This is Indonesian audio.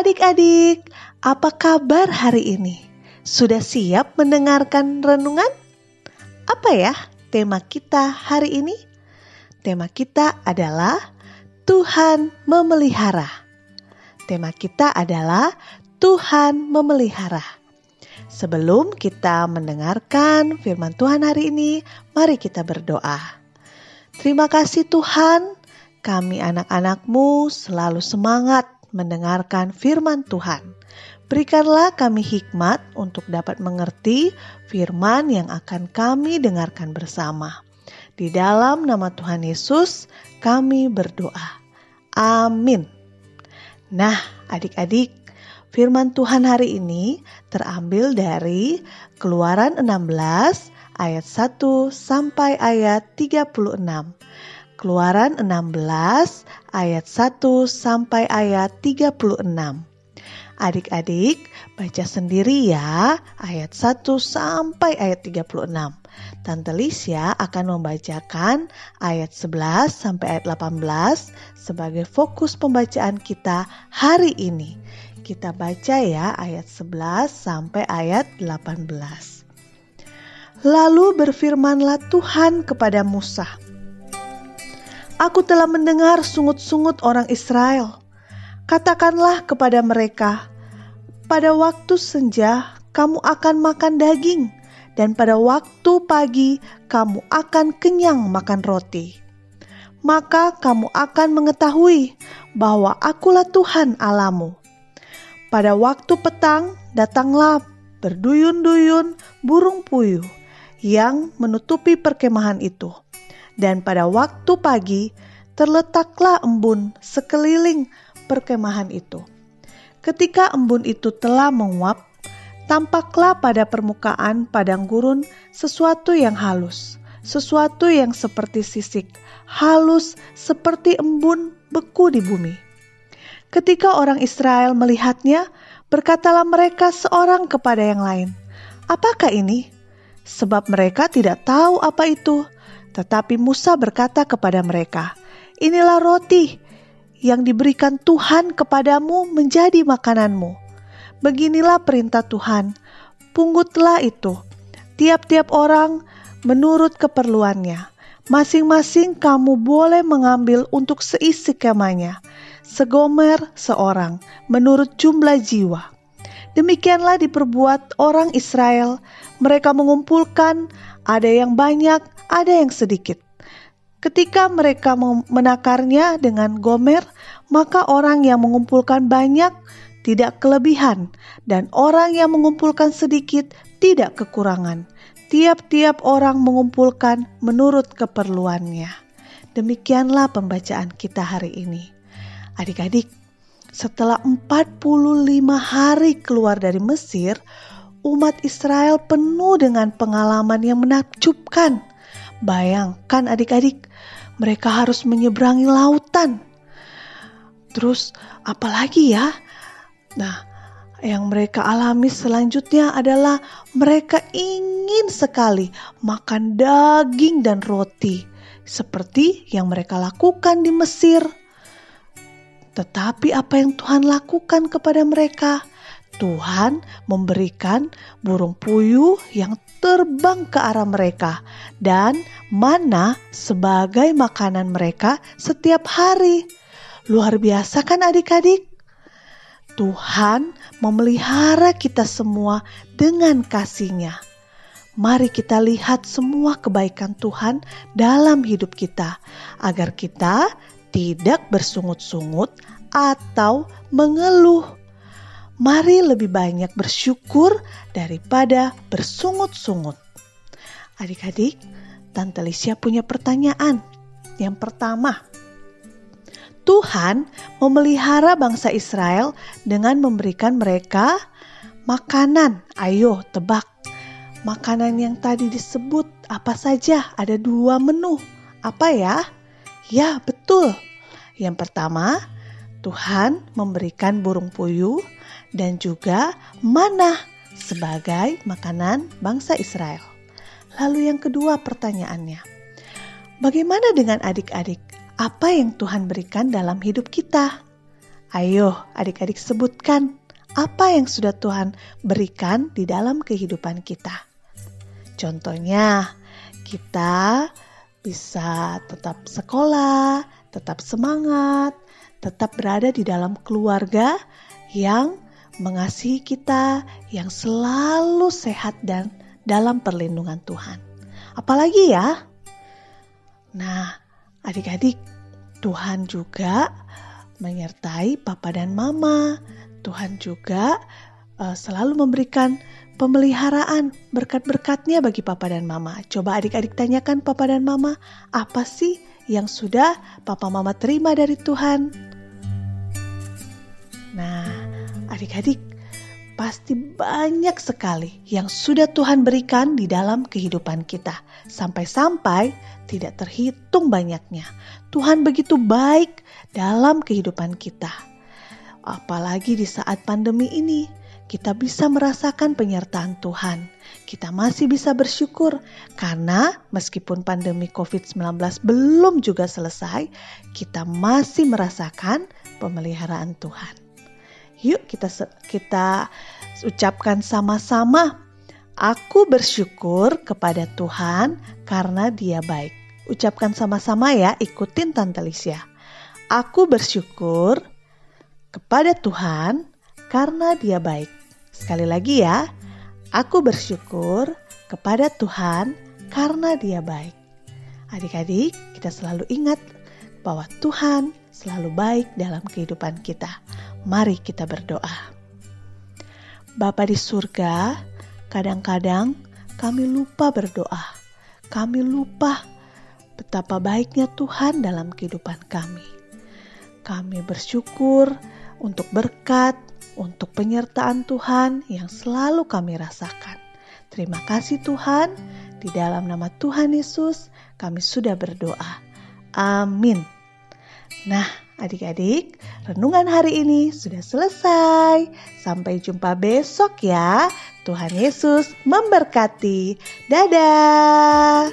adik-adik, apa kabar hari ini? Sudah siap mendengarkan renungan? Apa ya tema kita hari ini? Tema kita adalah Tuhan memelihara. Tema kita adalah Tuhan memelihara. Sebelum kita mendengarkan firman Tuhan hari ini, mari kita berdoa. Terima kasih Tuhan, kami anak-anakmu selalu semangat mendengarkan firman Tuhan. Berikanlah kami hikmat untuk dapat mengerti firman yang akan kami dengarkan bersama. Di dalam nama Tuhan Yesus, kami berdoa. Amin. Nah, adik-adik, firman Tuhan hari ini terambil dari Keluaran 16 ayat 1 sampai ayat 36. Keluaran 16 ayat 1 sampai ayat 36. Adik-adik baca sendiri ya ayat 1 sampai ayat 36. Tante Lisya akan membacakan ayat 11 sampai ayat 18 sebagai fokus pembacaan kita hari ini. Kita baca ya ayat 11 sampai ayat 18. Lalu berfirmanlah Tuhan kepada Musa, Aku telah mendengar sungut-sungut orang Israel. Katakanlah kepada mereka, pada waktu senja kamu akan makan daging, dan pada waktu pagi kamu akan kenyang makan roti. Maka kamu akan mengetahui bahwa akulah Tuhan Alamu. Pada waktu petang datanglah berduyun-duyun burung puyuh yang menutupi perkemahan itu dan pada waktu pagi terletaklah embun sekeliling perkemahan itu. Ketika embun itu telah menguap, tampaklah pada permukaan padang gurun sesuatu yang halus, sesuatu yang seperti sisik, halus seperti embun beku di bumi. Ketika orang Israel melihatnya, berkatalah mereka seorang kepada yang lain, "Apakah ini?" Sebab mereka tidak tahu apa itu. Tetapi Musa berkata kepada mereka, "Inilah roti yang diberikan Tuhan kepadamu menjadi makananmu. Beginilah perintah Tuhan: punggutlah itu, tiap-tiap orang menurut keperluannya. Masing-masing kamu boleh mengambil untuk seisi kemahnya, segomer seorang, menurut jumlah jiwa." Demikianlah diperbuat orang Israel. Mereka mengumpulkan, ada yang banyak, ada yang sedikit. Ketika mereka menakarnya dengan gomer, maka orang yang mengumpulkan banyak tidak kelebihan, dan orang yang mengumpulkan sedikit tidak kekurangan. Tiap-tiap orang mengumpulkan menurut keperluannya. Demikianlah pembacaan kita hari ini. Adik-adik, setelah 45 hari keluar dari Mesir, umat Israel penuh dengan pengalaman yang menakjubkan Bayangkan adik-adik, mereka harus menyeberangi lautan. Terus apalagi ya? Nah, yang mereka alami selanjutnya adalah mereka ingin sekali makan daging dan roti seperti yang mereka lakukan di Mesir. Tetapi apa yang Tuhan lakukan kepada mereka? Tuhan memberikan burung puyuh yang terbang ke arah mereka dan mana sebagai makanan mereka setiap hari. Luar biasa kan adik-adik? Tuhan memelihara kita semua dengan kasihnya. Mari kita lihat semua kebaikan Tuhan dalam hidup kita, agar kita tidak bersungut-sungut atau mengeluh mari lebih banyak bersyukur daripada bersungut-sungut. Adik-adik, Tante Lisya punya pertanyaan. Yang pertama, Tuhan memelihara bangsa Israel dengan memberikan mereka makanan. Ayo tebak, makanan yang tadi disebut apa saja? Ada dua menu. Apa ya? Ya, betul. Yang pertama, Tuhan memberikan burung puyuh dan juga mana sebagai makanan bangsa Israel. Lalu yang kedua pertanyaannya, bagaimana dengan adik-adik? Apa yang Tuhan berikan dalam hidup kita? Ayo, adik-adik sebutkan apa yang sudah Tuhan berikan di dalam kehidupan kita. Contohnya, kita bisa tetap sekolah, tetap semangat, tetap berada di dalam keluarga yang mengasihi kita, yang selalu sehat dan dalam perlindungan Tuhan. Apalagi ya? Nah, adik-adik, Tuhan juga menyertai papa dan mama. Tuhan juga uh, selalu memberikan pemeliharaan berkat-berkatnya bagi papa dan mama. Coba adik-adik tanyakan papa dan mama, apa sih yang sudah papa mama terima dari Tuhan? Adik-adik, pasti banyak sekali yang sudah Tuhan berikan di dalam kehidupan kita. Sampai-sampai tidak terhitung banyaknya. Tuhan begitu baik dalam kehidupan kita. Apalagi di saat pandemi ini, kita bisa merasakan penyertaan Tuhan. Kita masih bisa bersyukur karena meskipun pandemi COVID-19 belum juga selesai, kita masih merasakan pemeliharaan Tuhan. Yuk kita kita ucapkan sama-sama. Aku bersyukur kepada Tuhan karena Dia baik. Ucapkan sama-sama ya, ikutin Tante Lisya. Aku bersyukur kepada Tuhan karena Dia baik. Sekali lagi ya, aku bersyukur kepada Tuhan karena Dia baik. Adik-adik, kita selalu ingat bahwa Tuhan selalu baik dalam kehidupan kita. Mari kita berdoa. Bapa di surga, kadang-kadang kami lupa berdoa. Kami lupa betapa baiknya Tuhan dalam kehidupan kami. Kami bersyukur untuk berkat, untuk penyertaan Tuhan yang selalu kami rasakan. Terima kasih Tuhan, di dalam nama Tuhan Yesus kami sudah berdoa. Amin. Nah, adik-adik, renungan hari ini sudah selesai. Sampai jumpa besok ya. Tuhan Yesus memberkati. Dadah.